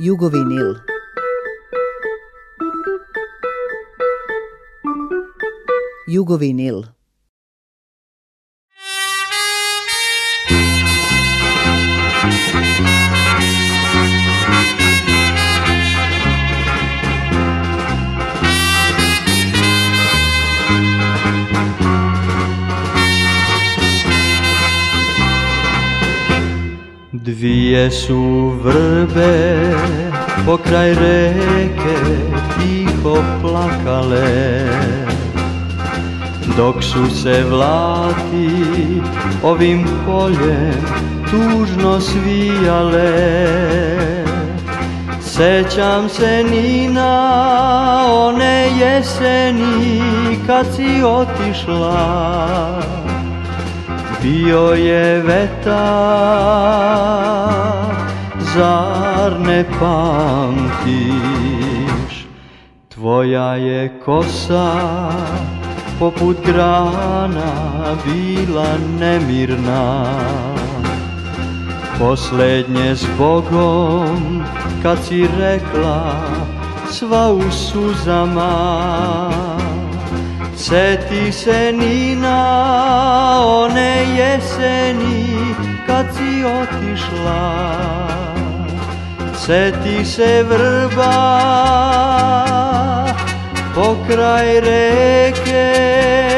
Jugovinil. Jugovinil. Dvije su vrbe pokraj reke tiho plakale. Dok su se vlati ovim poljem tužno svijale Sećam se ni na one jeseni kad si otišla bio je vetar, zar ne pamtiš? Tvoja je kosa poput grana bila nemirna. Poslednje s Bogom kad si rekla sva u suzama Seti se Nina one jeseni kad si otišla. Seti se vrba pokraj reke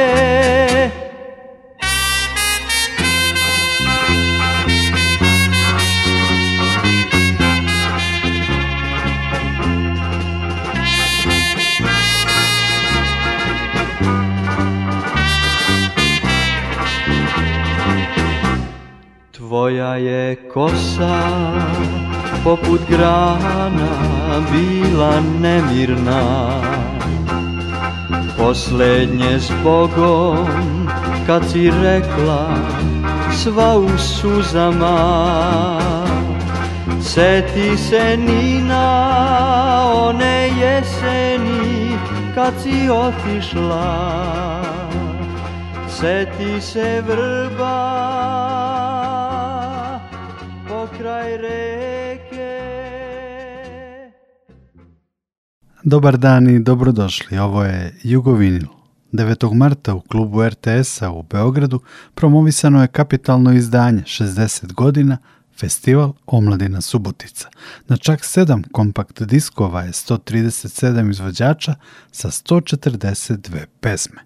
Tvoja je kosa poput grana bila nemirna. Poslednje s Bogom kad si rekla sva u suzama Seti se Nina one jeseni kad si otišla. Seti se vrba kraj reke. Dobar dan i dobrodošli, ovo je Jugovinil. 9. marta u klubu RTS-a u Beogradu promovisano je kapitalno izdanje 60 godina Festival Omladina Subotica. Na čak 7 kompakt diskova je 137 izvođača sa 142 pesme.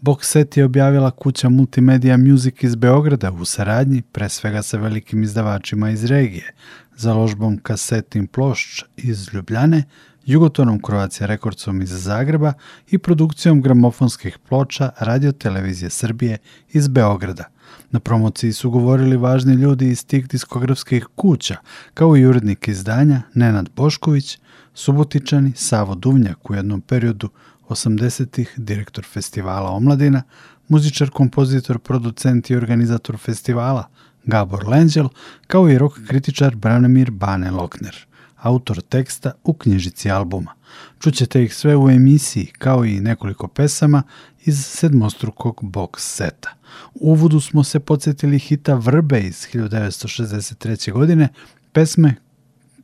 Box set je objavila kuća Multimedia Music iz Beograda u saradnji pre svega sa velikim izdavačima iz regije, založbom kasetin plošč iz Ljubljane, Jugotonom Croatia Rekordcom iz Zagreba i produkcijom gramofonskih ploča Radio Televizije Srbije iz Beograda – Na promociji su govorili važni ljudi iz tih diskografskih kuća, kao i urednik izdanja Nenad Bošković, Subotičani Savo Duvnjak u jednom periodu 80-ih direktor festivala Omladina, muzičar, kompozitor, producent i organizator festivala Gabor Lenđel, kao i rock kritičar Branimir Bane Lokner, autor teksta u knjižici albuma. Čućete ih sve u emisiji, kao i nekoliko pesama iz sedmostrukog box seta. U uvodu smo se podsjetili hita Vrbe iz 1963. godine, pesme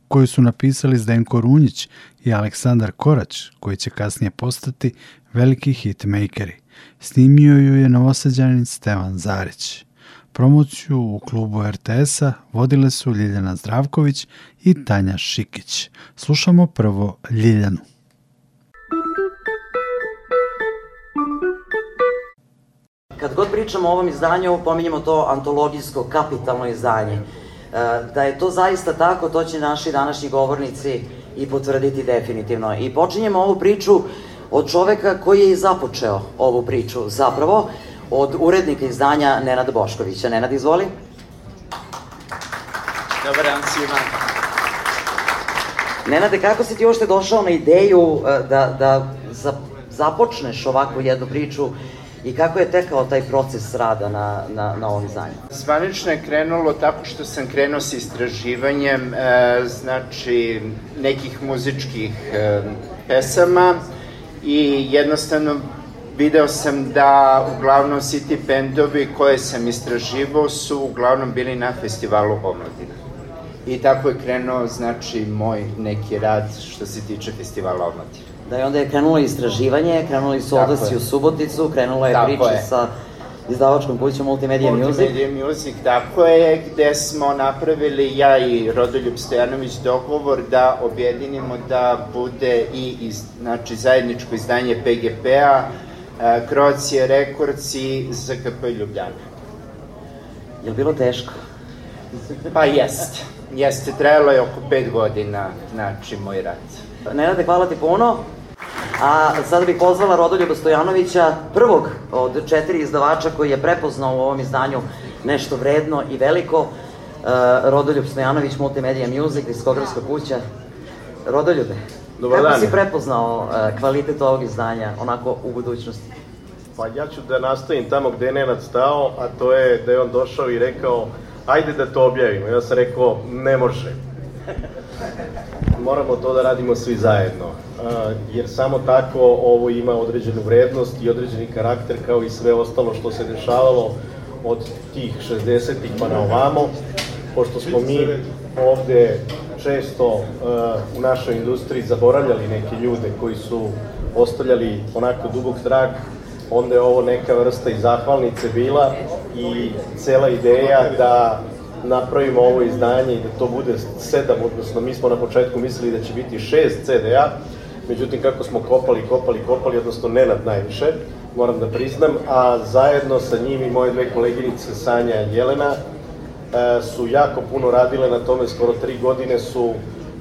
koju su napisali Zdenko Runjić i Aleksandar Korać, koji će kasnije postati veliki hitmakeri. Snimio ju je novosađanin Stevan Zarić. Promociju u klubu RTS-a vodile su Ljiljana Zdravković i Tanja Šikić. Slušamo prvo Ljiljanu. Kad god pričamo o ovom izdanju, pominjemo to antologijsko, kapitalno izdanje. E, da je to zaista tako, to će naši današnji govornici i potvrditi definitivno. I počinjemo ovu priču od čoveka koji je i započeo ovu priču, zapravo od urednika izdanja Nenada Boškovića. Nenad, izvoli. Dobar dan svima. Nenade, kako si ti uopšte došao na ideju e, da, da za, započneš ovakvu jednu priču i kako je tekao taj proces rada na, na, na ovom izdanju? Zvanično je krenulo tako što sam krenuo sa istraživanjem e, znači nekih muzičkih e, pesama i jednostavno video sam da uglavnom svi ti bendovi koje sam istraživao su uglavnom bili na festivalu omladina. I tako je krenuo, znači, moj neki rad što se tiče festivala omladina. Da, i onda je krenulo istraživanje, krenuli su odlasi u Suboticu, krenula je tako priča je. sa izdavačkom kućom Multimedia, Multimedia Music. Music, tako je, gde smo napravili ja i Rodoljub Stojanović dogovor da objedinimo da bude i iz, znači, zajedničko izdanje PGP-a, Krocije Rekords i ZKP Ljubljana. Je li bilo teško? Pa jest. Jeste, trajalo je oko pet godina, znači, moj rad. Nenade, hvala ti puno. A sada bih pozvala Rodoljuba Stojanovića, prvog od četiri izdavača koji je prepoznao u ovom izdanju nešto vredno i veliko. Uh, Rodoljub Stojanović, Multimedia Music, diskografska kuća. Rodoljube, Dobar kako dan. si prepoznao uh, kvalitet ovog izdanja, onako u budućnosti? Pa ja ću da nastavim tamo gde je Nenad stao, a to je da je on došao i rekao ajde da to objavimo. Ja sam rekao, ne može. Moramo to da radimo svi zajedno, jer samo tako ovo ima određenu vrednost i određeni karakter kao i sve ostalo što se dešavalo od tih 60-ih pa na ovamo, pošto smo mi ovde često u našoj industriji zaboravljali neke ljude koji su ostavljali onako dubog trag, onda je ovo neka vrsta i zahvalnice bila i cela ideja da napravimo ovo izdanje i da to bude sedam, odnosno mi smo na početku mislili da će biti šest CD-a, međutim kako smo kopali, kopali, kopali, odnosno Nenad najviše, moram da priznam, a zajedno sa njim i moje dve koleginice Sanja i Jelena e, su jako puno radile na tome, skoro tri godine su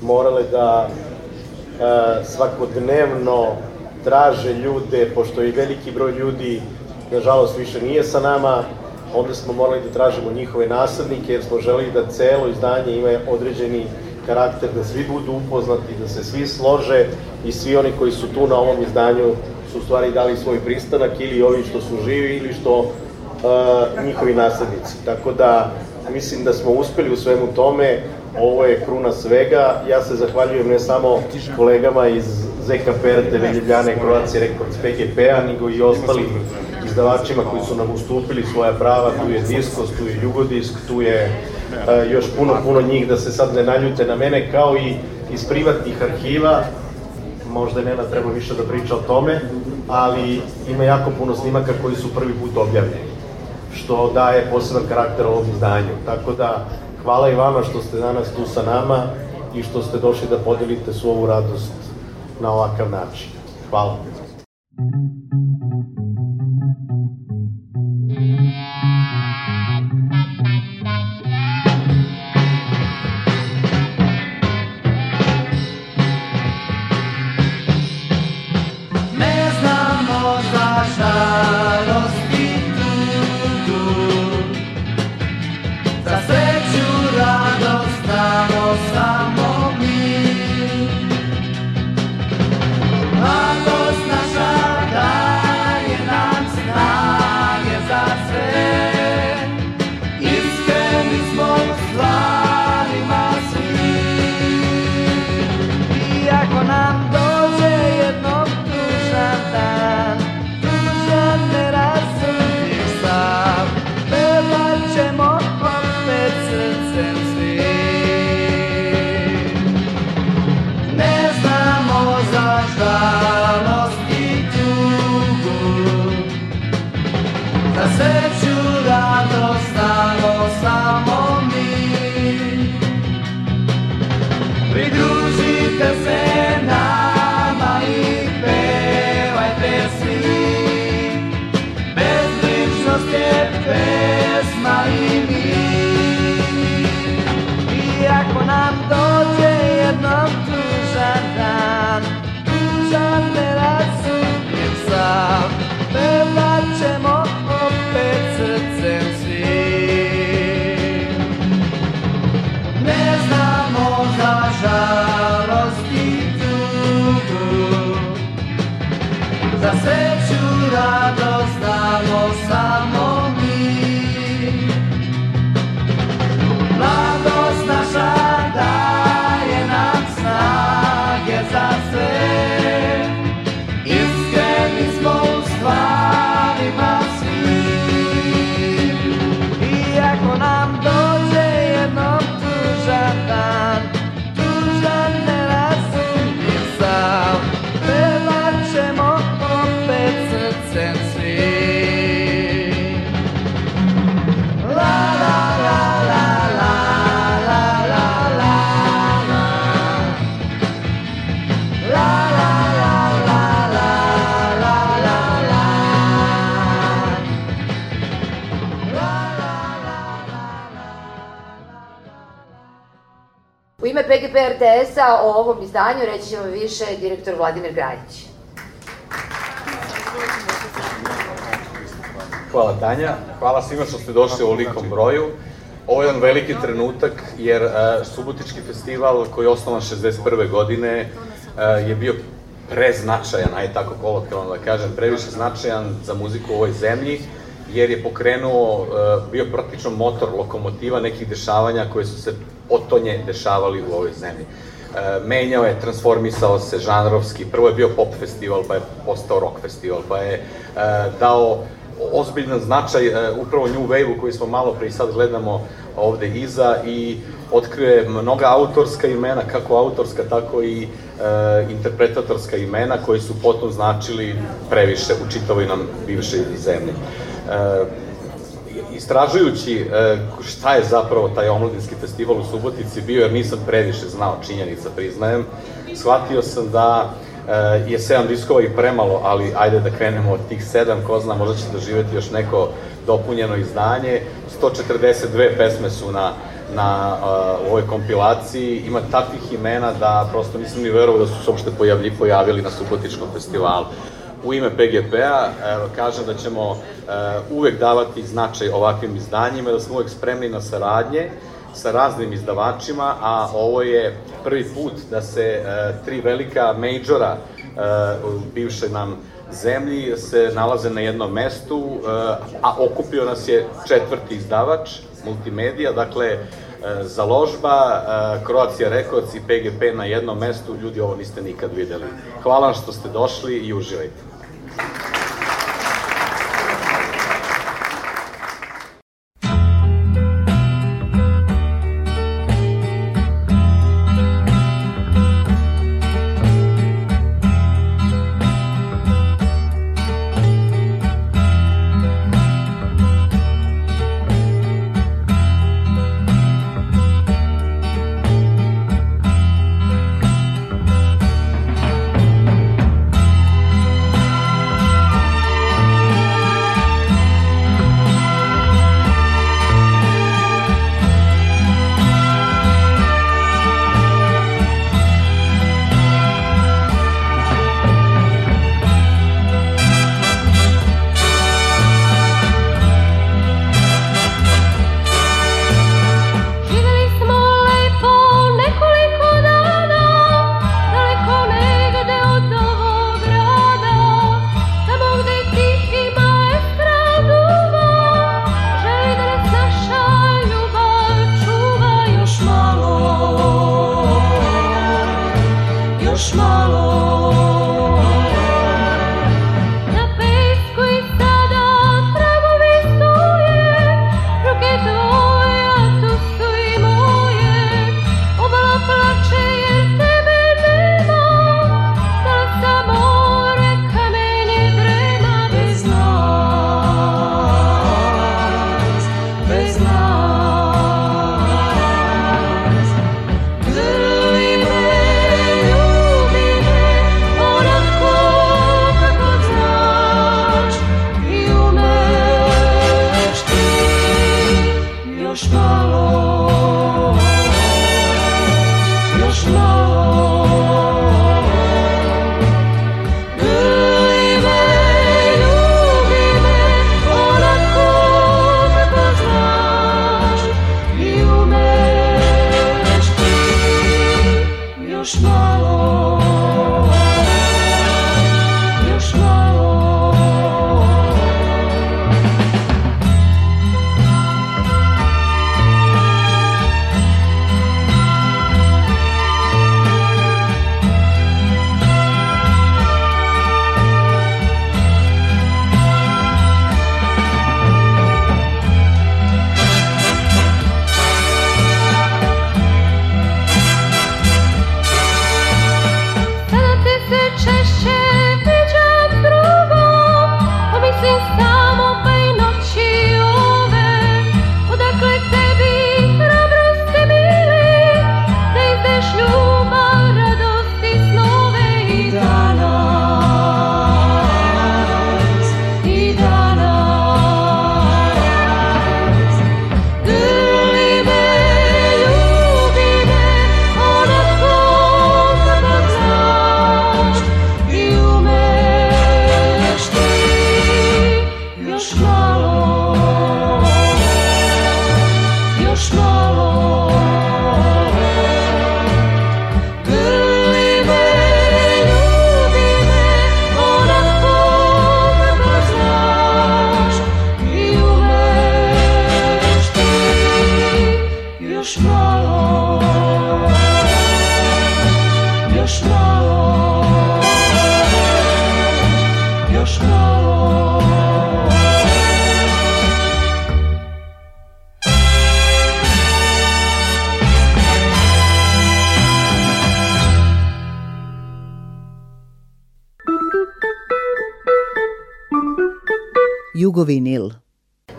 morale da e, svakodnevno traže ljude, pošto i veliki broj ljudi, nažalost, više nije sa nama, onda smo morali da tražimo njihove naslednike, jer smo želeli da celo izdanje ima određeni karakter, da svi budu upoznati, da se svi slože i svi oni koji su tu na ovom izdanju su u stvari dali svoj pristanak ili ovi što su živi ili što uh, njihovi naslednici. Tako da mislim da smo uspeli u svemu tome, ovo je kruna svega. Ja se zahvaljujem ne samo kolegama iz ZKP, RTV Ljubljane, Kroacije, Rekords, PGP-a, nego i ostalim izdavačima koji su nam ustupili svoja prava, tu je Diskos, tu je Jugodisk, tu je uh, još puno, puno njih da se sad ne naljute na mene, kao i iz privatnih arhiva, možda Nena treba više da priča o tome, ali ima jako puno snimaka koji su prvi put objavljeni, što daje poseban karakter ovom izdanju. Tako da, hvala i vama što ste danas tu sa nama i što ste došli da podelite svu ovu radost na ovakav način. Hvala. Ne PGP RTS-a o ovom izdanju reći ćemo više direktor Vladimir Grajić. Hvala Tanja, hvala svima što ste došli u ovolikom broju. Ovo je jedan veliki trenutak jer uh, Subotički festival koji je osnovan 61. godine uh, je bio preznačajan, aj tako kolokvijalno da kažem, previše značajan za muziku u ovoj zemlji, jer je pokrenuo, uh, bio praktično motor lokomotiva nekih dešavanja koje su se otonje dešavali u ovoj zemlji. E, menjao je, transformisao se žanrovski, prvo je bio pop festival, pa je postao rock festival, pa je e, dao ozbiljan značaj upravo New Wave-u koji smo malo pre i sad gledamo ovde iza i otkrio je mnoga autorska imena, kako autorska, tako i e, interpretatorska imena koji su potom značili previše u čitavoj nam bivšoj zemlji. E, istražujući e, šta je zapravo taj omladinski festival u Subotici bio, jer nisam previše znao činjenica, priznajem, shvatio sam da e, je sedam diskova i premalo, ali ajde da krenemo od tih sedam, ko zna, možda će doživeti još neko dopunjeno izdanje. 142 pesme su na, na uh, ovoj kompilaciji, ima takvih imena da prosto nisam ni verovao da su se uopšte pojavili, pojavili na Subotičkom festivalu u ime PGP-a kažem da ćemo e, uvek davati značaj ovakvim izdanjima, da smo uvek spremni na saradnje sa raznim izdavačima, a ovo je prvi put da se e, tri velika majora e, u bivšoj nam zemlji se nalaze na jednom mestu, a okupio nas je četvrti izdavač, multimedija, dakle založba, Croatia Records i PGP na jednom mestu, ljudi ovo niste nikad videli. Hvala što ste došli i uživajte. small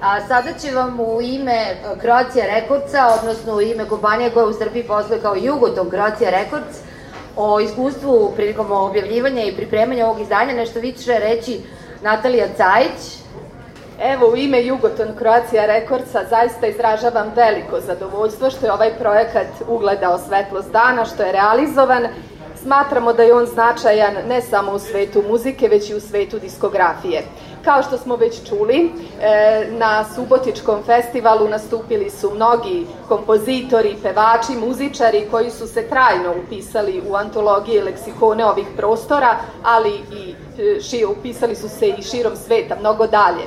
A sada će vam u ime e, Croatia Recordsa, odnosno u ime kompanije koja u Srbiji posluje kao Jugoton Croatia Records, o iskustvu prilikom objavljivanja i pripremanja ovog izdanja nešto više reći Natalija Cajić. Evo, u ime Jugoton Croatia Recordsa zaista izražavam veliko zadovoljstvo što je ovaj projekat ugledao svetlost dana, što je realizovan. Smatramo da je on značajan ne samo u svetu muzike, već i u svetu diskografije. Kao što smo već čuli, e, na Subotičkom festivalu nastupili su mnogi kompozitori, pevači, muzičari koji su se trajno upisali u antologije leksikone ovih prostora, ali i e, ši, upisali su se i širom sveta, mnogo dalje.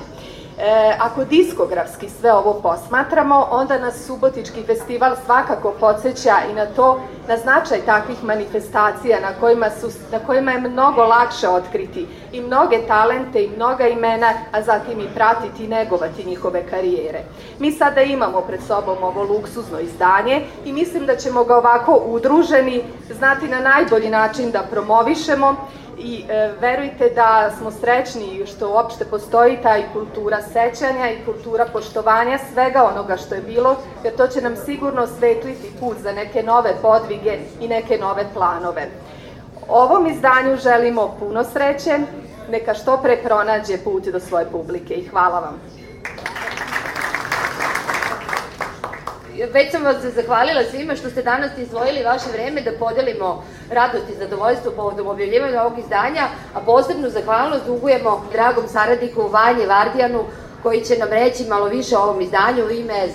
E, ako diskografski sve ovo posmatramo, onda nas Subotički festival svakako podsjeća i na to, na značaj takvih manifestacija na kojima, su, na kojima je mnogo lakše otkriti i mnoge talente i mnoga imena, a zatim i pratiti i negovati njihove karijere. Mi sada imamo pred sobom ovo luksuzno izdanje i mislim da ćemo ga ovako udruženi znati na najbolji način da promovišemo i e, verujte da smo srećni što uopšte postoji ta i kultura sećanja i kultura poštovanja svega onoga što je bilo, jer to će nam sigurno osvetliti put za neke nove podvige i neke nove planove. Ovom izdanju želimo puno sreće, neka što pre pronađe put do svoje publike i hvala vam. Već sam vas zahvalila svima što ste danas izvojili vaše vreme da podelimo radost i zadovoljstvo povodom objavljivanja ovog izdanja, a posebnu zahvalnost dugujemo dragom saradniku Vanje Vardijanu koji će nam reći malo više o ovom izdanju u ime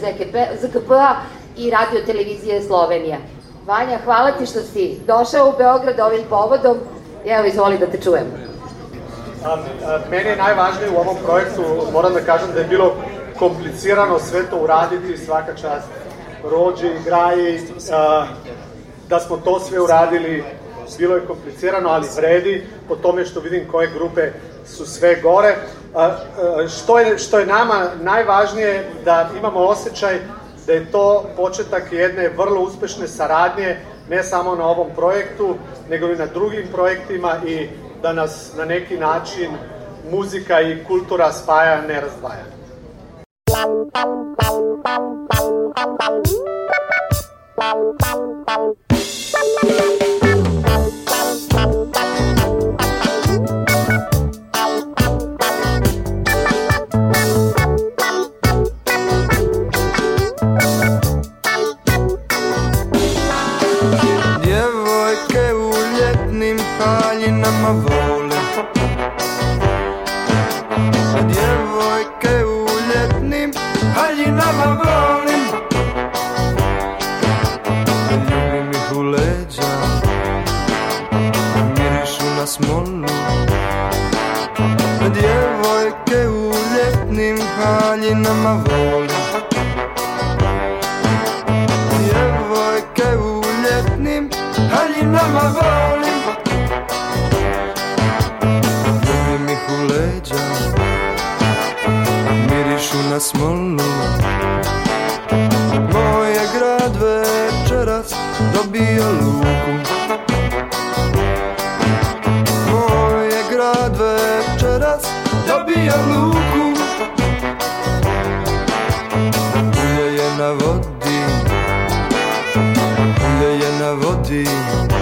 ZKP-a i radio televizije Slovenija. Vanja, hvala ti što si došao u Beograd ovim povodom. Evo, izvoli da te čujemo. Meni je najvažnije u ovom projektu, moram da kažem da je bilo komplicirano sve to uraditi, svaka čast Rođe i Graji, a, da smo to sve uradili, bilo je komplicirano, ali vredi, po tome što vidim koje grupe su sve gore. A, a, što, je, što je nama najvažnije da imamo osjećaj da je to početak jedne vrlo uspešne saradnje, ne samo na ovom projektu, nego i na drugim projektima i da nas na neki način muzika i kultura spaja, ne razdvaja. Djevojke haljinama volim Djevojke u ljetnim haljinama volim Ljubim ih u leđa Mirišu na smolu. Moj je grad večeras dobio luku. Moj je grad večeras dobio luku na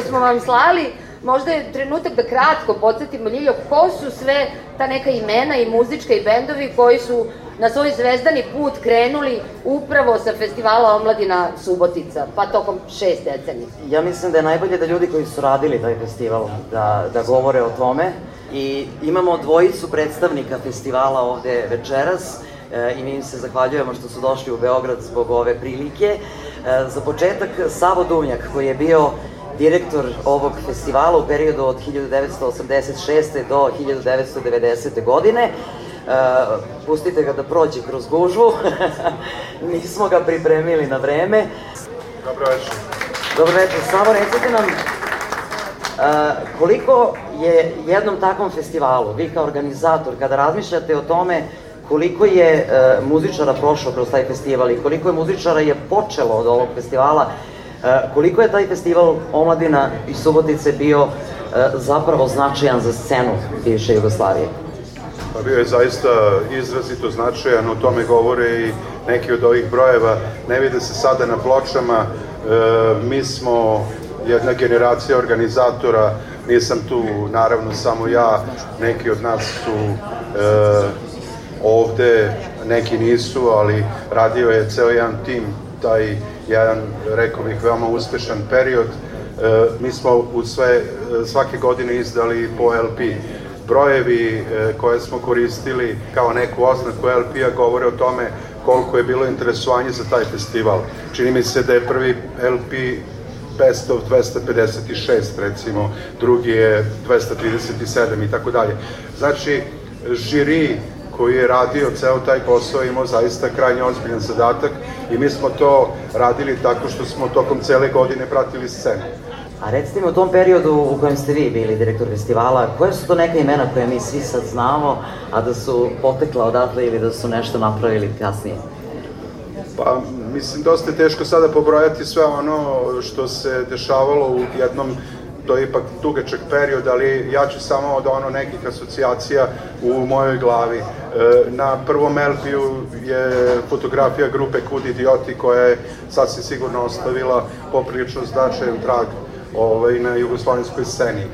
što smo vam slali, možda je trenutak da kratko podsjetimo Ljiljo, ko su sve ta neka imena i muzička i bendovi koji su na svoj zvezdani put krenuli upravo sa festivala Omladina Subotica, pa tokom šest decenija. Ja mislim da je najbolje da ljudi koji su radili taj festival da, da govore o tome i imamo dvojicu predstavnika festivala ovde večeras e, i mi im se zahvaljujemo što su došli u Beograd zbog ove prilike. E, za početak Savo Dumnjak koji je bio direktor ovog festivala u periodu od 1986. do 1990. godine. Uh, pustite ga da prođe kroz gužvu, nismo ga pripremili na vreme. Dobro večer. Dobro večer, samo recite nam uh, koliko je jednom takvom festivalu, vi kao organizator, kada razmišljate o tome koliko je uh, muzičara prošlo kroz taj festival i koliko je muzičara je počelo od ovog festivala, koliko je taj festival Omladina i Subotice bio uh, zapravo značajan za scenu bivše Jugoslavije? Pa bio je zaista izrazito značajan, o tome govore i neki od ovih brojeva. Ne vide se sada na pločama, e, mi smo jedna generacija organizatora, nisam tu naravno samo ja, neki od nas su e, ovde, neki nisu, ali radio je ceo jedan tim, taj jedan, rekao bih, veoma uspešan period. E, mi smo u sve, svake godine izdali po LP brojevi e, koje smo koristili kao neku oznaku LP-a govore o tome koliko je bilo interesovanje za taj festival. Čini mi se da je prvi LP Best of 256 recimo, drugi je 237 i tako dalje. Znači, žiri koji je radio ceo taj posao imao zaista krajnje ozbiljan zadatak i mi smo to radili tako što smo tokom cele godine pratili scenu. A recite mi u tom periodu u kojem ste vi bili direktor festivala, koje su to neka imena koje mi svi sad znamo, a da su potekla odatle ili da su nešto napravili kasnije? Pa, mislim, dosta je teško sada pobrojati sve ono što se dešavalo u jednom to je ipak dugačak period, ali ja ću samo od ono nekih asocijacija u mojoj glavi. E, na prvom LP-u je fotografija grupe Kud Idioti koja je sasvim sigurno ostavila poprilično značajan trag ovaj, na jugoslovenskoj sceni. E,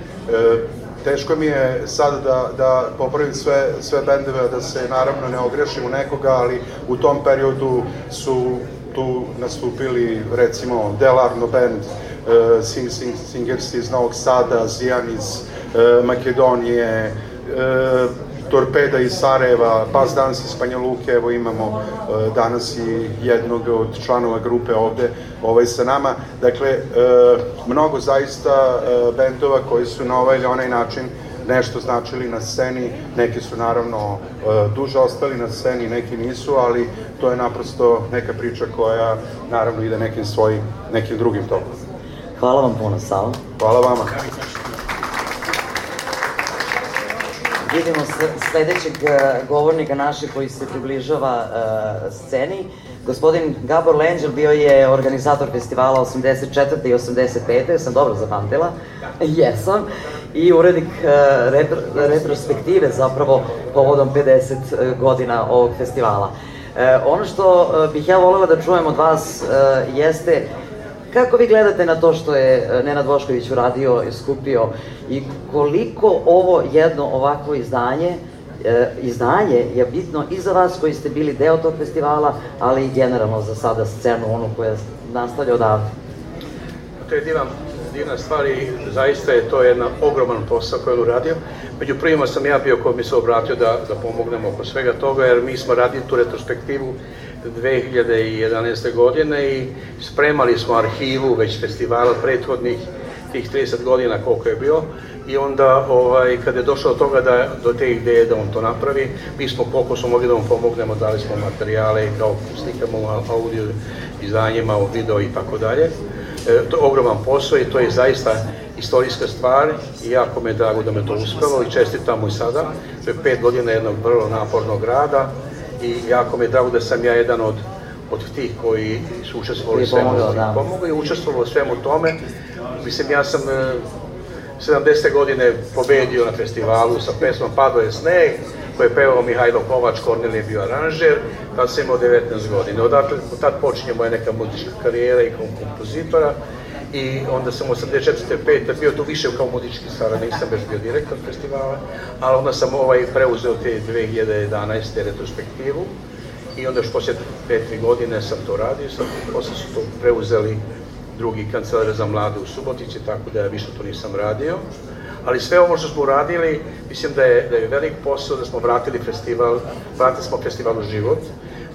teško mi je sad da, da popravim sve, sve bendeve, da se naravno ne ogrešim u nekoga, ali u tom periodu su tu nastupili recimo Delarno band, Sing, Sing, Singers iz Novog Sada, Zijan iz uh, Makedonije, uh, Torpeda iz Sarajeva, Bas Dans iz Banja Luke, evo imamo danas i jednog od članova grupe ovde ovaj, sa nama. Dakle, mnogo zaista bendova koji su na ovaj ili onaj način nešto značili na sceni, neki su naravno duže ostali na sceni, neki nisu, ali to je naprosto neka priča koja naravno ide nekim svojim, nekim drugim tokom. Hvala vam puno, Savo. Hvala vama. Vidimo sledećeg e, govornika našeg koji se približava uh, sceni. Gospodin Gabor Lenđel bio je organizator festivala 84. i 85. Sam dobro zapamtila? Jesam. I urednik uh, repro, retrospektive zapravo povodom 50 godina ovog festivala. Uh, ono što bih ja volela da čujem od vas jeste Kako vi gledate na to što je e, Nenad Vošković uradio i skupio i koliko ovo jedno ovakvo izdanje e, izdanje je bitno i za vas koji ste bili deo tog festivala, ali i generalno za sada scenu, onu koja nastavlja odavde? To je divan, divna stvar i zaista je to jedan ogroman posao koji je uradio. Među prvima sam ja bio ko mi se obratio da, da pomognemo oko svega toga, jer mi smo radili tu retrospektivu 2011. godine i spremali smo arhivu već festivala prethodnih tih 30 godina koliko je bio i onda ovaj, kada je došlo do toga da, do te ideje da on to napravi, mi smo koliko smo mogli da mu pomognemo, dali smo materijale kao slikamo audio izdanjima, video i tako dalje. E, to je ogroman posao i to je zaista istorijska stvar i jako me je drago da me to uspelo i čestitam mu i sada. To je pet godina jednog vrlo napornog rada i jako mi je drago da sam ja jedan od od tih koji su učestvovali svemu da. pomogao i učestvovao svemu tome. Mislim, ja sam 70. E, godine pobedio na festivalu sa pesmom Pado je sneg, koje je pevao Mihajlo Kovač, Kornel je bio aranžer, tad sam imao 19 godina. Odatle, od tad počinje moja neka muzička karijera i kompozitora i onda sam 84. 5. bio tu više kao muzički stara, nisam baš bio direktor festivala, ali onda sam ovaj preuzeo te 2011. retrospektivu i onda još poslije petri godine sam to radio, sam, posle su to preuzeli drugi kancelar za mlade u Subotici, tako da ja više to nisam radio. Ali sve ovo što smo uradili, mislim da je, da je velik posao, da smo vratili festival, vratili smo festival u život,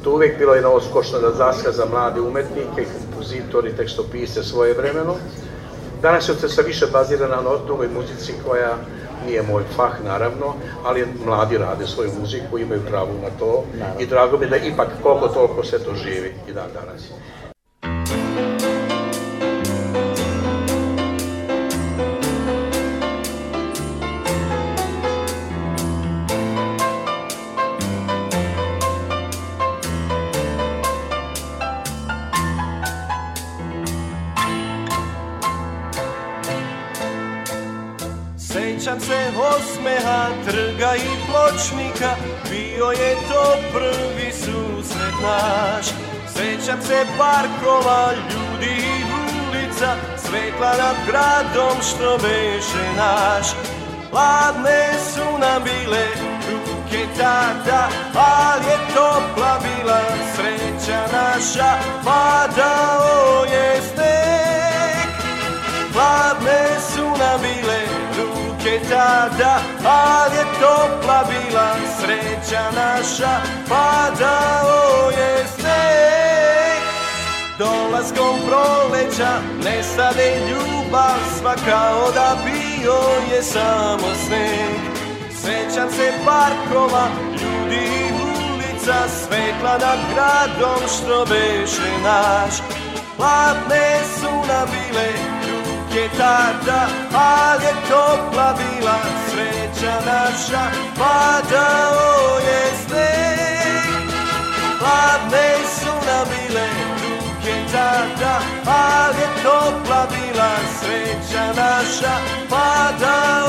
To uvek bilo jedna oskošna da zaska za mlade umetnike, kompozitori, tekstopise svoje vremeno. Danas je se više bazira na drugoj muzici koja nije moj fah naravno, ali mladi rade svoju muziku, imaju pravo na to naravno. i drago mi da ipak koliko toliko sve to živi i dan danas. Bio je to prvi susret naš. Sećam se parkova, ljudi i ulica Svetla nad gradom što beše naš. Hladne su nam bile ruke tada Al je topla bila sreća naša. Padao je sneg. Hladne su nam bile ruke tada, ali je topla bila sreća naša, padao je sneg. Dolaskom proleća nestade ljubav, svaka oda bio je samo sneg. Sećam se parkova, ljudi i ulica, svetla nad gradom što beše naš. Hladne su nam bile je tada, ali je topla bila sreća naša, padao je sneg. Hladne su nam bile ruke tada, ali je topla bila sreća naša, padao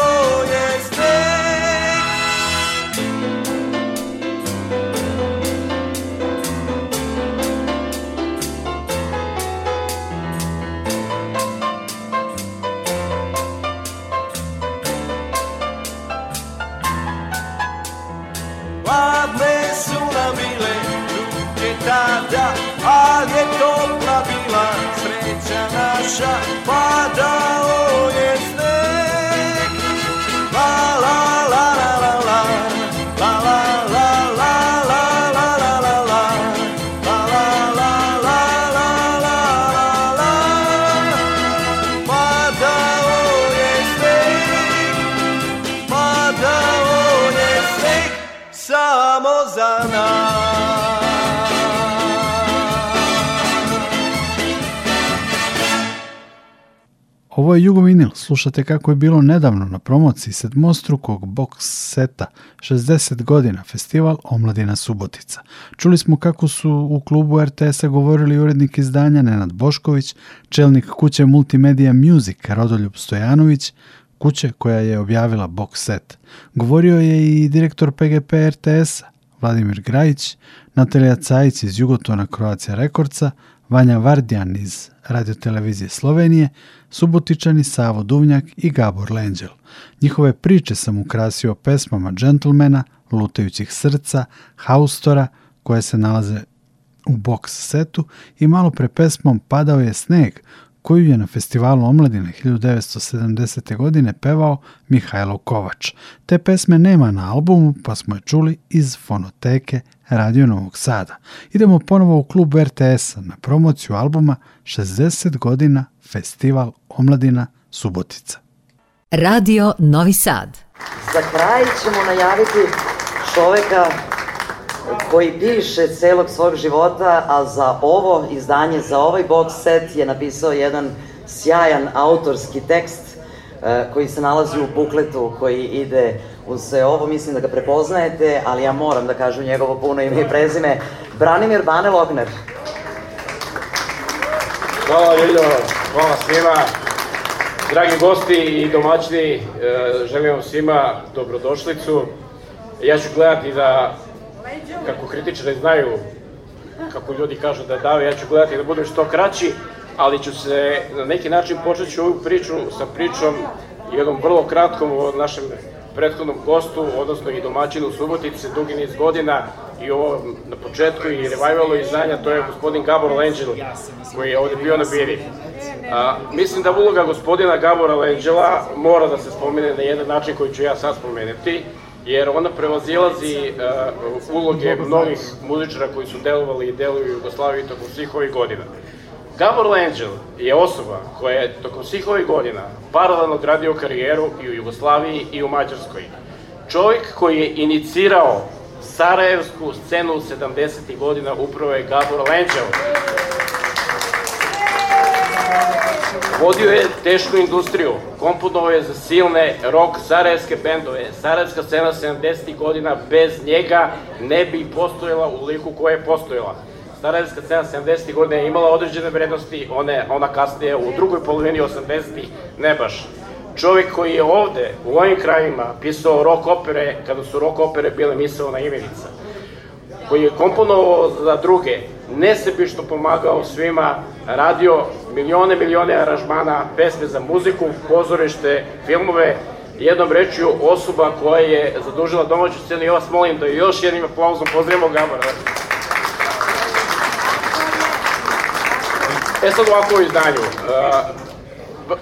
naša, padao Ovo je Jugovinil, slušate kako je bilo nedavno na promociji sedmostrukog box seta 60 godina festival Omladina Subotica. Čuli smo kako su u klubu RTS-a govorili urednik izdanja Nenad Bošković, čelnik kuće Multimedia Music Rodoljub Stojanović, kuće koja je objavila box set. Govorio je i direktor PGP RTS-a Vladimir Grajić, Natalija Cajić iz Jugotona Croatia Rekordca, Vanja Vardjan iz radiotelevizije Slovenije, Subotičani Savo Duvnjak i Gabor Lenđel. Njihove priče sam ukrasio pesmama Gentlemana, Lutajućih srca, Haustora, koje se nalaze u box setu i malo pre pesmom Padao je sneg, koju je na festivalu Omladine 1970. godine pevao Mihajlo Kovač. Te pesme nema na albumu, pa smo je čuli iz fonoteke Radio Novog Sada. Idemo ponovo u klub RTS-a na promociju albuma 60 godina Festival Omladina Subotica. Radio Novi Sad. Za kraj ćemo najaviti čoveka koji piše celog svog života, a za ovo izdanje, za ovaj box set je napisao jedan sjajan autorski tekst e, koji se nalazi u bukletu koji ide uz sve ovo, mislim da ga prepoznajete, ali ja moram da kažem njegovo puno ime i prezime, Branimir Bane Logner. Hvala Ljiljo, hvala svima. Dragi gosti i domaćini, e, želim vam svima dobrodošlicu. Ja ću gledati da, kako kritičari znaju, kako ljudi kažu da dave, ja ću gledati da budem što kraći, ali ću se na neki način počet ću ovu priču sa pričom jednom vrlo kratkom o našem prethodnom gostu, odnosno i domaćinu Subotice, dugi niz godina i ovo na početku i revivalu izdanja, to je gospodin Gabor Lenđel, koji je ovde bio na biri. A, mislim da uloga gospodina Gabora Lenđela mora da se spomene na jedan način koji ću ja sad spomenuti, jer ona prevazilazi uh, uloge mnogih muzičara koji su delovali i deluju u Jugoslaviji tokom svih ovih godina. Gabor Lenđel je osoba koja je tokom svih ovih godina paralelno gradio karijeru i u Jugoslaviji i u Mađarskoj. Čovjek koji je inicirao sarajevsku scenu 70. godina upravo je Gabor Lenđel. Vodio je tešku industriju, komponovao je za silne rock sarajevske bendove. Sarajevska scena 70. godina bez njega ne bi postojala u liku koja je postojala. Sarajevska scena 70. godina je imala određene vrednosti, one, ona kasnije u drugoj polovini 80. ne baš. Čovjek koji je ovde, u ovim krajima, pisao rock opere, kada su rock opere bile misalna imenica koji je komponovao za druge, nesebično pomagao svima, radio milione, milione aranžmana, pesme za muziku, pozorište, filmove, jednom rečju osoba koja je zadužila domaću scenu i ja vas molim da još jednim aplauzom pozdravimo Gabora. E sad ovako u izdanju. Uh,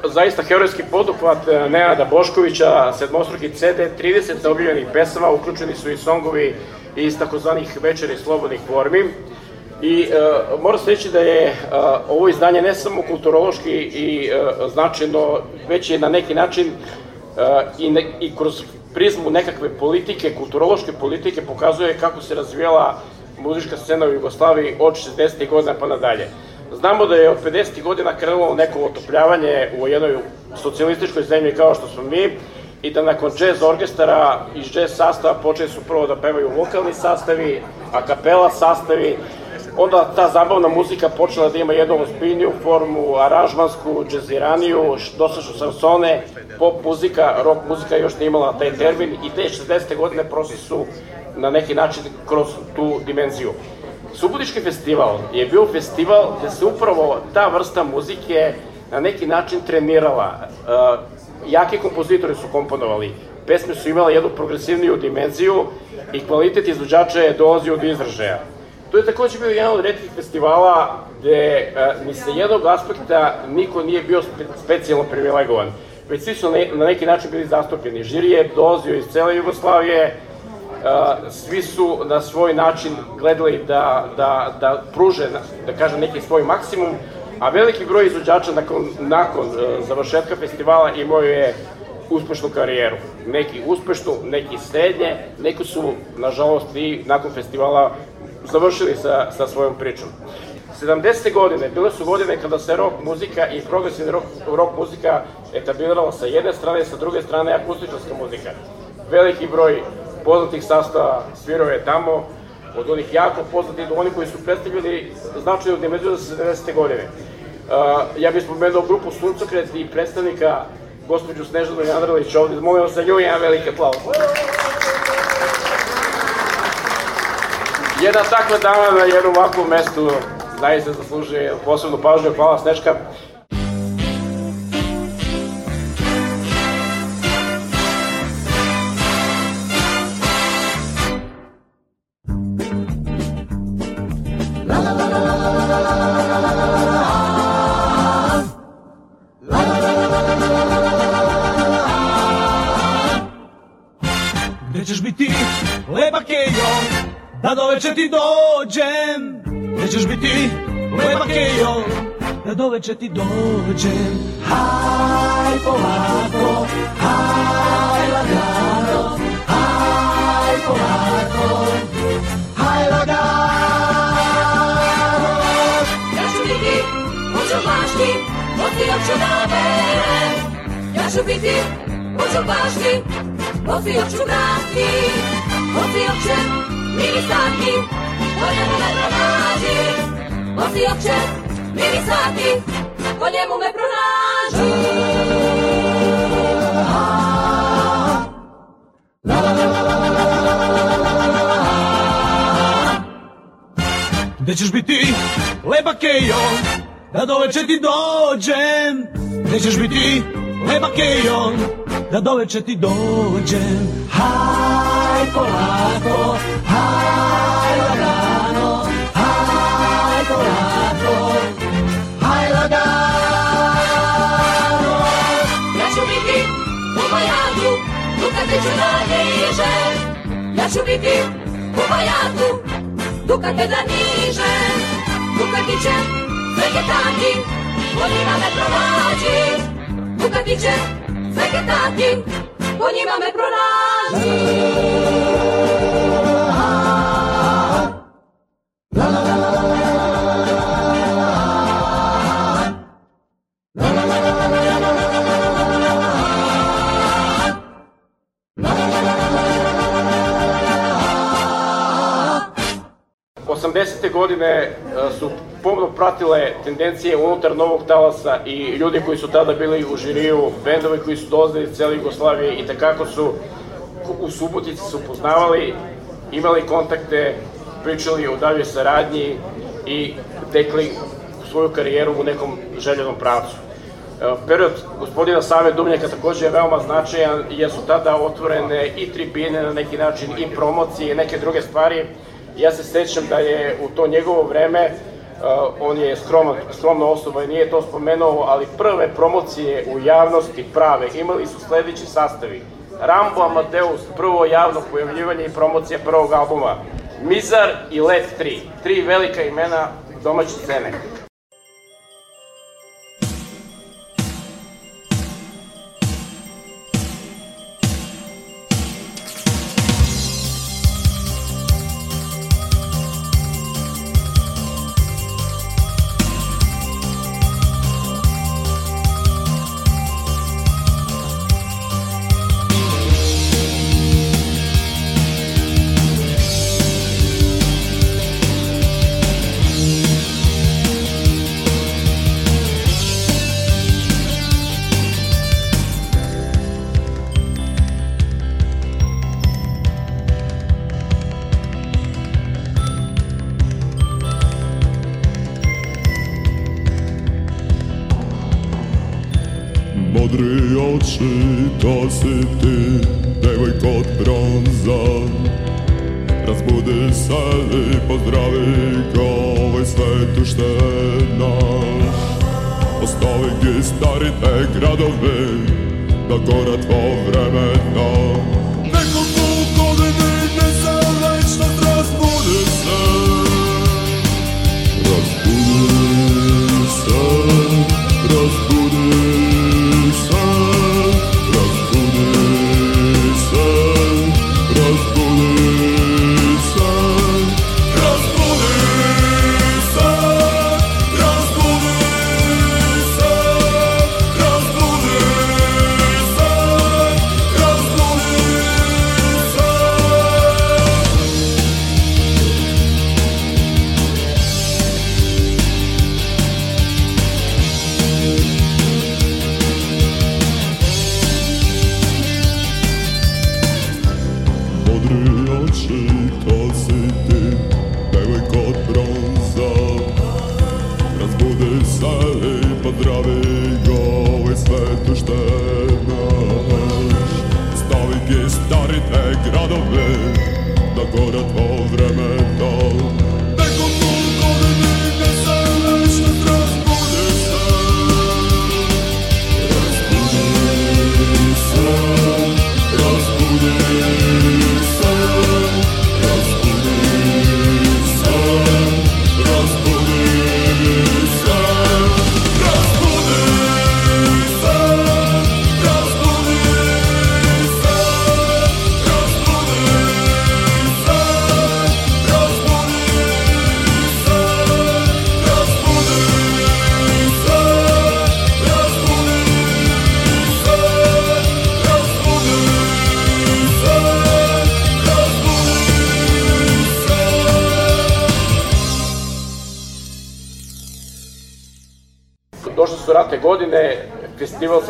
zaista herojski poduhvat Nenada Boškovića, sedmostruki CD, 30 objavljenih pesama, uključeni su i songovi iz takozvanih večeri slobodnih formi. I e, mora se reći da je e, ovo izdanje ne samo kulturološki i e, značajno, već je na neki način e, i, ne, i kroz prizmu nekakve politike, kulturološke politike pokazuje kako se razvijala muzička scena u Jugoslaviji od 60. godina pa nadalje. Znamo da je od 50. godina krenulo neko otopljavanje u jednoj socijalističkoj zemlji kao što smo mi, i da nakon jazz orkestara iz jazz sastava počeli su prvo da pevaju vokalni sastavi, a kapela sastavi, onda ta zabavna muzika počela da ima jednu ozbiljniju formu, aranžmansku, džeziraniju, dosta su sansone, pop muzika, rock muzika još nije imala taj termin i te 60. godine prošli su na neki način kroz tu dimenziju. Subotički festival je bio festival gde se upravo ta vrsta muzike na neki način trenirala. Uh, jaki kompozitori su komponovali. Pesme su imale jednu progresivniju dimenziju i kvalitet izvođača je dolazio do izražaja. To je takođe bio jedan od redkih festivala gde uh, ni sa jednog aspekta niko nije bio spe, specijalno privilegovan, već svi su ne, na neki način bili zastupljeni. Žiri je dolazio iz cele Jugoslavije, uh, svi su na svoj način gledali da, da, da pruže, da kažem, neki svoj maksimum, a veliki broj izvođača nakon, nakon uh, završetka festivala imao je uspešnu karijeru. Neki uspešnu, neki srednje, neki su, nažalost, i nakon festivala završili sa, sa svojom pričom. 70. godine bile su godine kada se rock muzika i progresivna rock, rock muzika etablirala sa jedne strane, sa druge strane akustičarska muzika. Veliki broj poznatih sastava svirao je tamo, od onih jako poznatih do onih koji su predstavljali značajnu dimenziju za 70. godine. Uh, ja bih spomenuo grupu Suncokret i predstavnika gospođu Snežanu Jandralić ovde. Molim vas za nju jedan veliki aplauz. Jedna takva dama na jednom ovakvom mestu zaista zaslužuje posebnu pažnju. Hvala Sneška. dođem. Nećeš biti leba kejo Da doveče ti dođem. Haj polako, haj lagano Haj polako, haj lagano. Ja ću biti u bašti Od ti opću da berem Ja ću biti u bašti Od ti opću brati Od ti opće ministarki po njemu me pronađi. Će mirisati, po njemu me pronađi. Gde ćeš biti, lepa kejo, da do veče ti dođem? Gde ćeš biti, lepa kejo, da do veče ti dođem? Haj polako, haj dukate ću da nižem. Ja ću biti u Bajatu, dukate da nižem. Dukati će vegetati, po njima me pronađi. Dukati će vegetati, po njima me pronađi. Osamdesete godine e, su pomno pratile tendencije unutar novog talasa i ljudi koji su tada bili u žiriju, bendovi koji su dolazili iz cele Jugoslavije i takako su u Subotici su poznavali, imali kontakte, pričali o daljoj saradnji i tekli svoju karijeru u nekom željenom pravcu. E, Period gospodina Save Dubnjaka takođe je veoma značajan jer su tada otvorene i tribine na neki način i promocije i neke druge stvari. Ja se sećam da je u to njegovo vreme, uh, on je skroman, skromna osoba i nije to spomenuo, ali prve promocije u javnosti prave imali su sledeći sastavi. Rambo Amadeus, prvo javno pojavljivanje i promocija prvog albuma. Mizar i Let 3, tri velika imena domaće scene.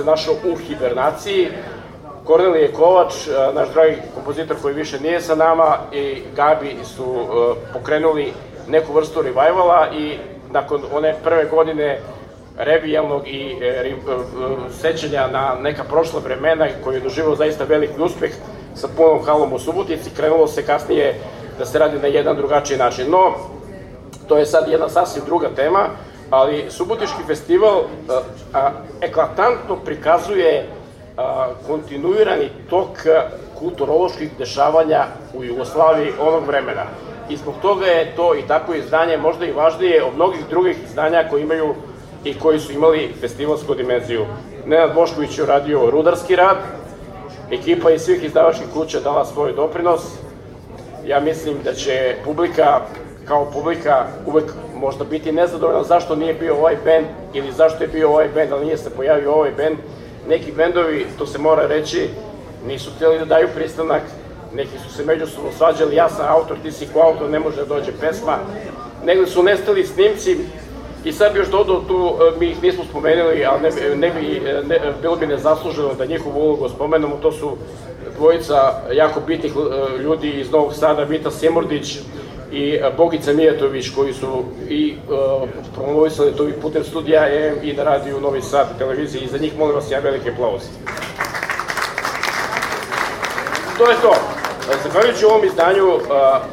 Našao u hibernaciji. Kornelije Kovač, e, naš dragi kompozitor koji više nije sa nama, i Gabi su e, pokrenuli neku vrstu revivala i nakon one prve godine revijalnog i e, e, sećanja na neka prošla vremena koji je doživao zaista veliki uspeh sa punom halom u Subotici, krenulo se kasnije da se radi na jedan drugačiji način. No, to je sad jedna sasvim druga tema, ali Subotički festival a, a, eklatantno prikazuje a, kontinuirani tok kulturoloških dešavanja u Jugoslaviji onog vremena. I zbog toga je to i takvo izdanje možda i važnije od mnogih drugih izdanja koji imaju i koji su imali festivalsku dimenziju. Nenad Bošković je uradio rudarski rad, ekipa iz svih izdavačkih kuća dala svoj doprinos, ja mislim da će publika kao publika uvek možda biti nezadovoljna zašto nije bio ovaj bend ili zašto je bio ovaj bend, ali nije se pojavio ovaj bend. Neki bendovi, to se mora reći, nisu htjeli da daju pristanak, neki su se međusobno svađali, ja sam autor, ti si koautor, ne može da dođe pesma. Negde su nestali snimci i sad bi još dodao tu, e, mi ih nismo spomenuli, ali ne, ne bi, e, ne, bilo bi nezasluženo da njihovu ulogu spomenemo, to su dvojica jako bitnih e, ljudi iz Novog Sada, Vita Semordić i e, Bogica Mijatović koji su i uh, promovisali to i putem studija EM i na radiju Novi Sad televiziji i za njih molim vas ja velike aplauz. To je to. E, Zahvaljujući ovom izdanju uh,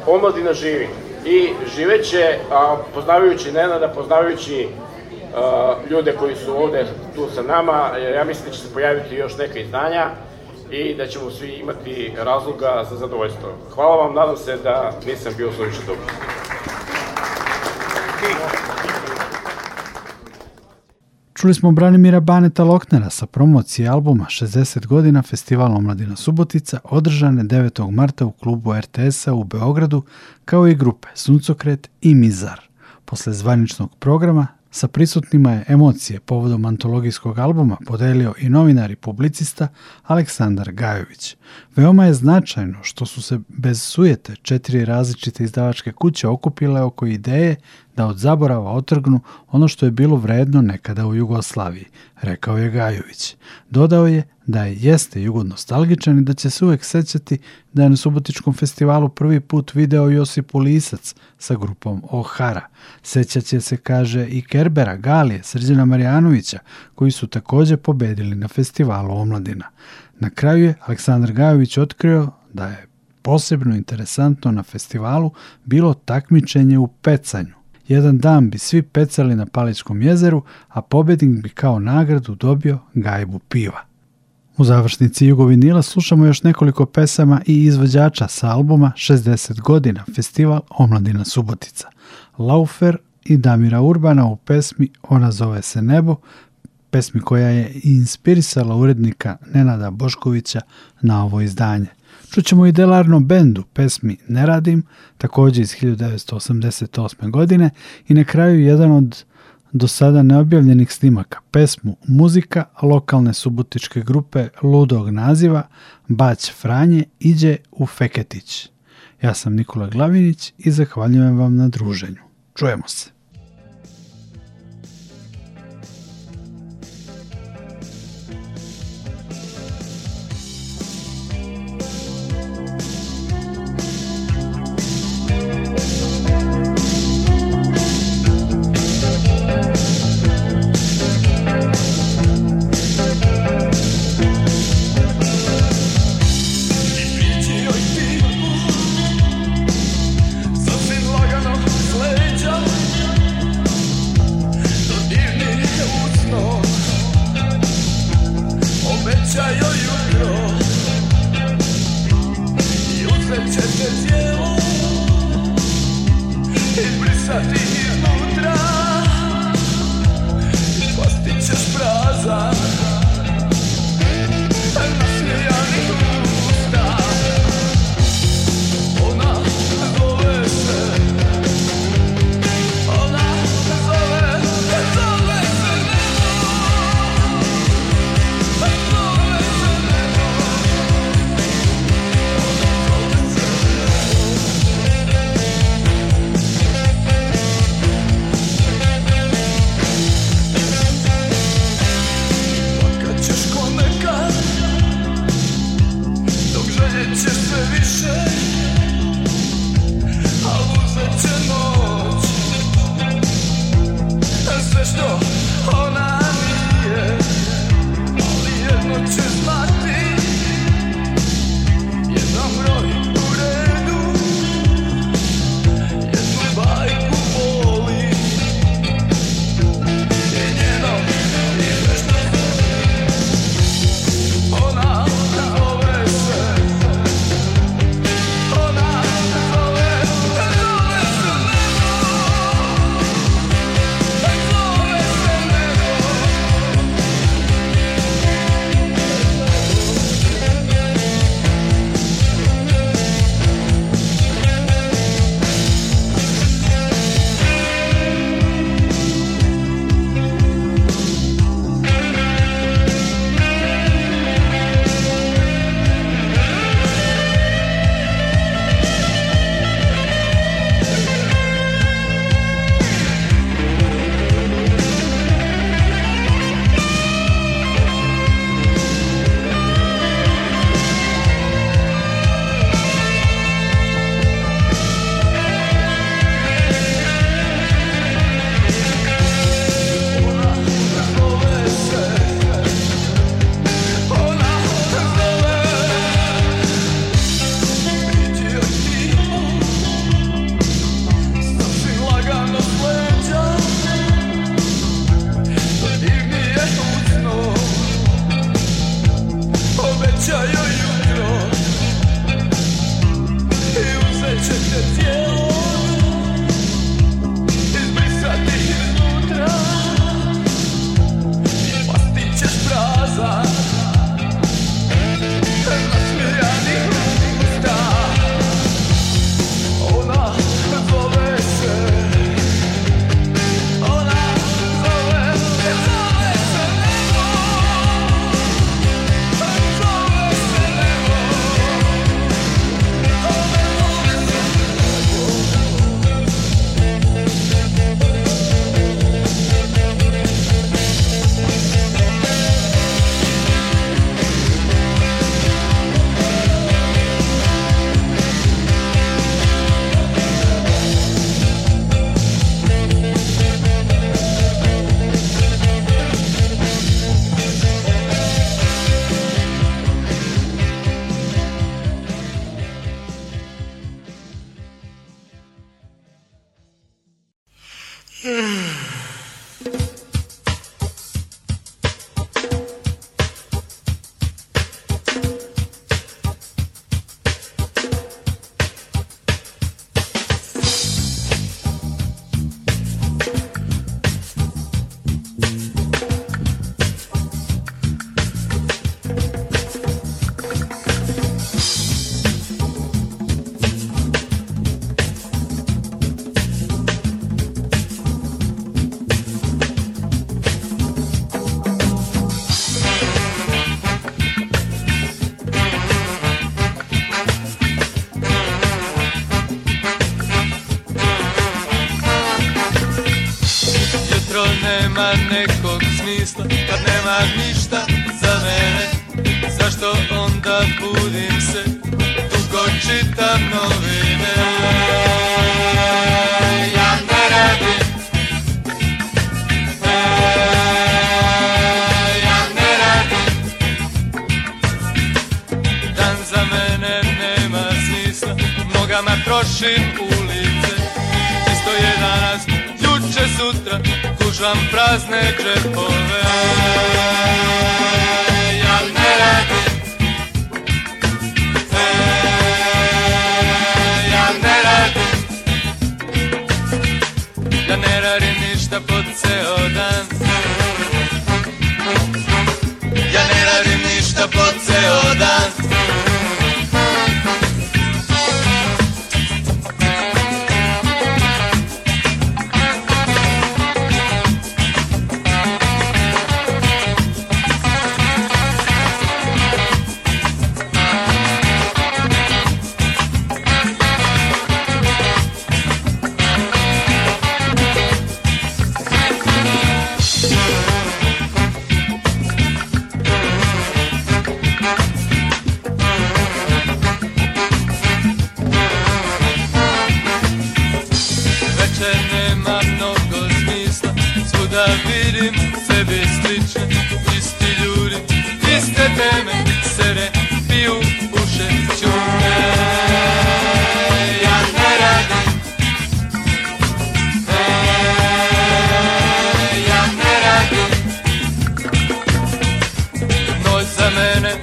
omladina živi i živeće, a poznavajući Nenada, poznavajući uh, ljude koji su ovde tu sa nama, ja mislim da će se pojaviti još neka izdanja i da ćemo svi imati razloga za zadovoljstvo. Hvala vam, nadam se da nisam bio suviše dobro. Čuli smo Branimira Baneta Loknera sa promocije albuma 60 godina Festival Omladina Subotica održane 9. marta u klubu RTS-a u Beogradu kao i grupe Suncokret i Mizar. Posle zvaničnog programa sa prisutnima je emocije povodom antologijskog albuma podelio i novinar i publicista Aleksandar Gajović. Veoma je značajno što su se bez sujete četiri različite izdavačke kuće okupile oko ideje da od zaborava otrgnu ono što je bilo vredno nekada u Jugoslaviji, rekao je Gajović. Dodao je da je jeste jugonostalgičan i da će se uvek sećati da je na Subotičkom festivalu prvi put video Josipu Lisac sa grupom Ohara. Sećaće se, kaže, i Kerbera, Galije, Srđana Marijanovića, koji su takođe pobedili na festivalu Omladina. Na kraju je Aleksandar Gajović otkrio da je posebno interesantno na festivalu bilo takmičenje u pecanju. Jedan dan bi svi pecali na Paličkom jezeru, a pobednik bi kao nagradu dobio gajbu piva. U završnici Jugovinila slušamo još nekoliko pesama i izvođača sa albuma 60 godina Festival Omladina Subotica. Laufer i Damira Urbana u pesmi Ona zove se nebo, pesmi koja je inspirisala urednika Nenada Boškovića na ovo izdanje. Čućemo i Delarno bendu pesmi Ne radim, takođe iz 1988. godine i na kraju jedan od do sada neobjavljenih snimaka, pesmu Muzika lokalne subotičke grupe ludog naziva Bać Franje iđe u Feketić. Ja sam Nikola Glavinić i zahvaljujem vam na druženju. Čujemo se. del cielo y brisa. Svuda vidim sebi slične Isti ljudi, iste teme Sere, piju, uše, čune Ja E,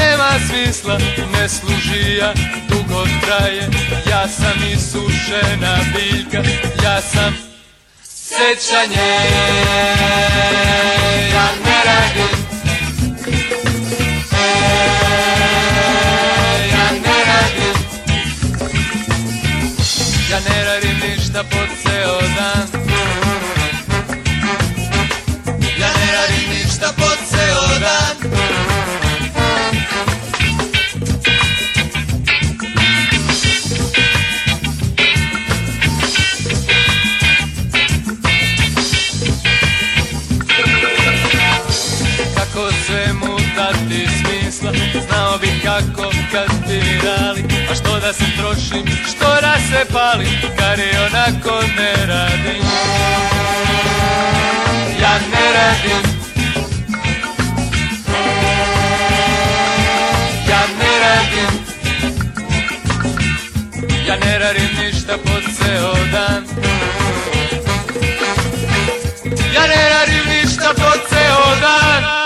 nema smisla Ne služi ja, dugo traje. Ja sam isušena biljka Ja sam sećanje. Ja ne radim. Ja ne radim. Ništa po ceo dan kako kad mi dali A što da se trošim, što da se palim Kad i onako ne radim. Ja ne radim. Ja ne radim. Ja ne radim ništa po ceo dan. Ja ne radim ništa po ceo dan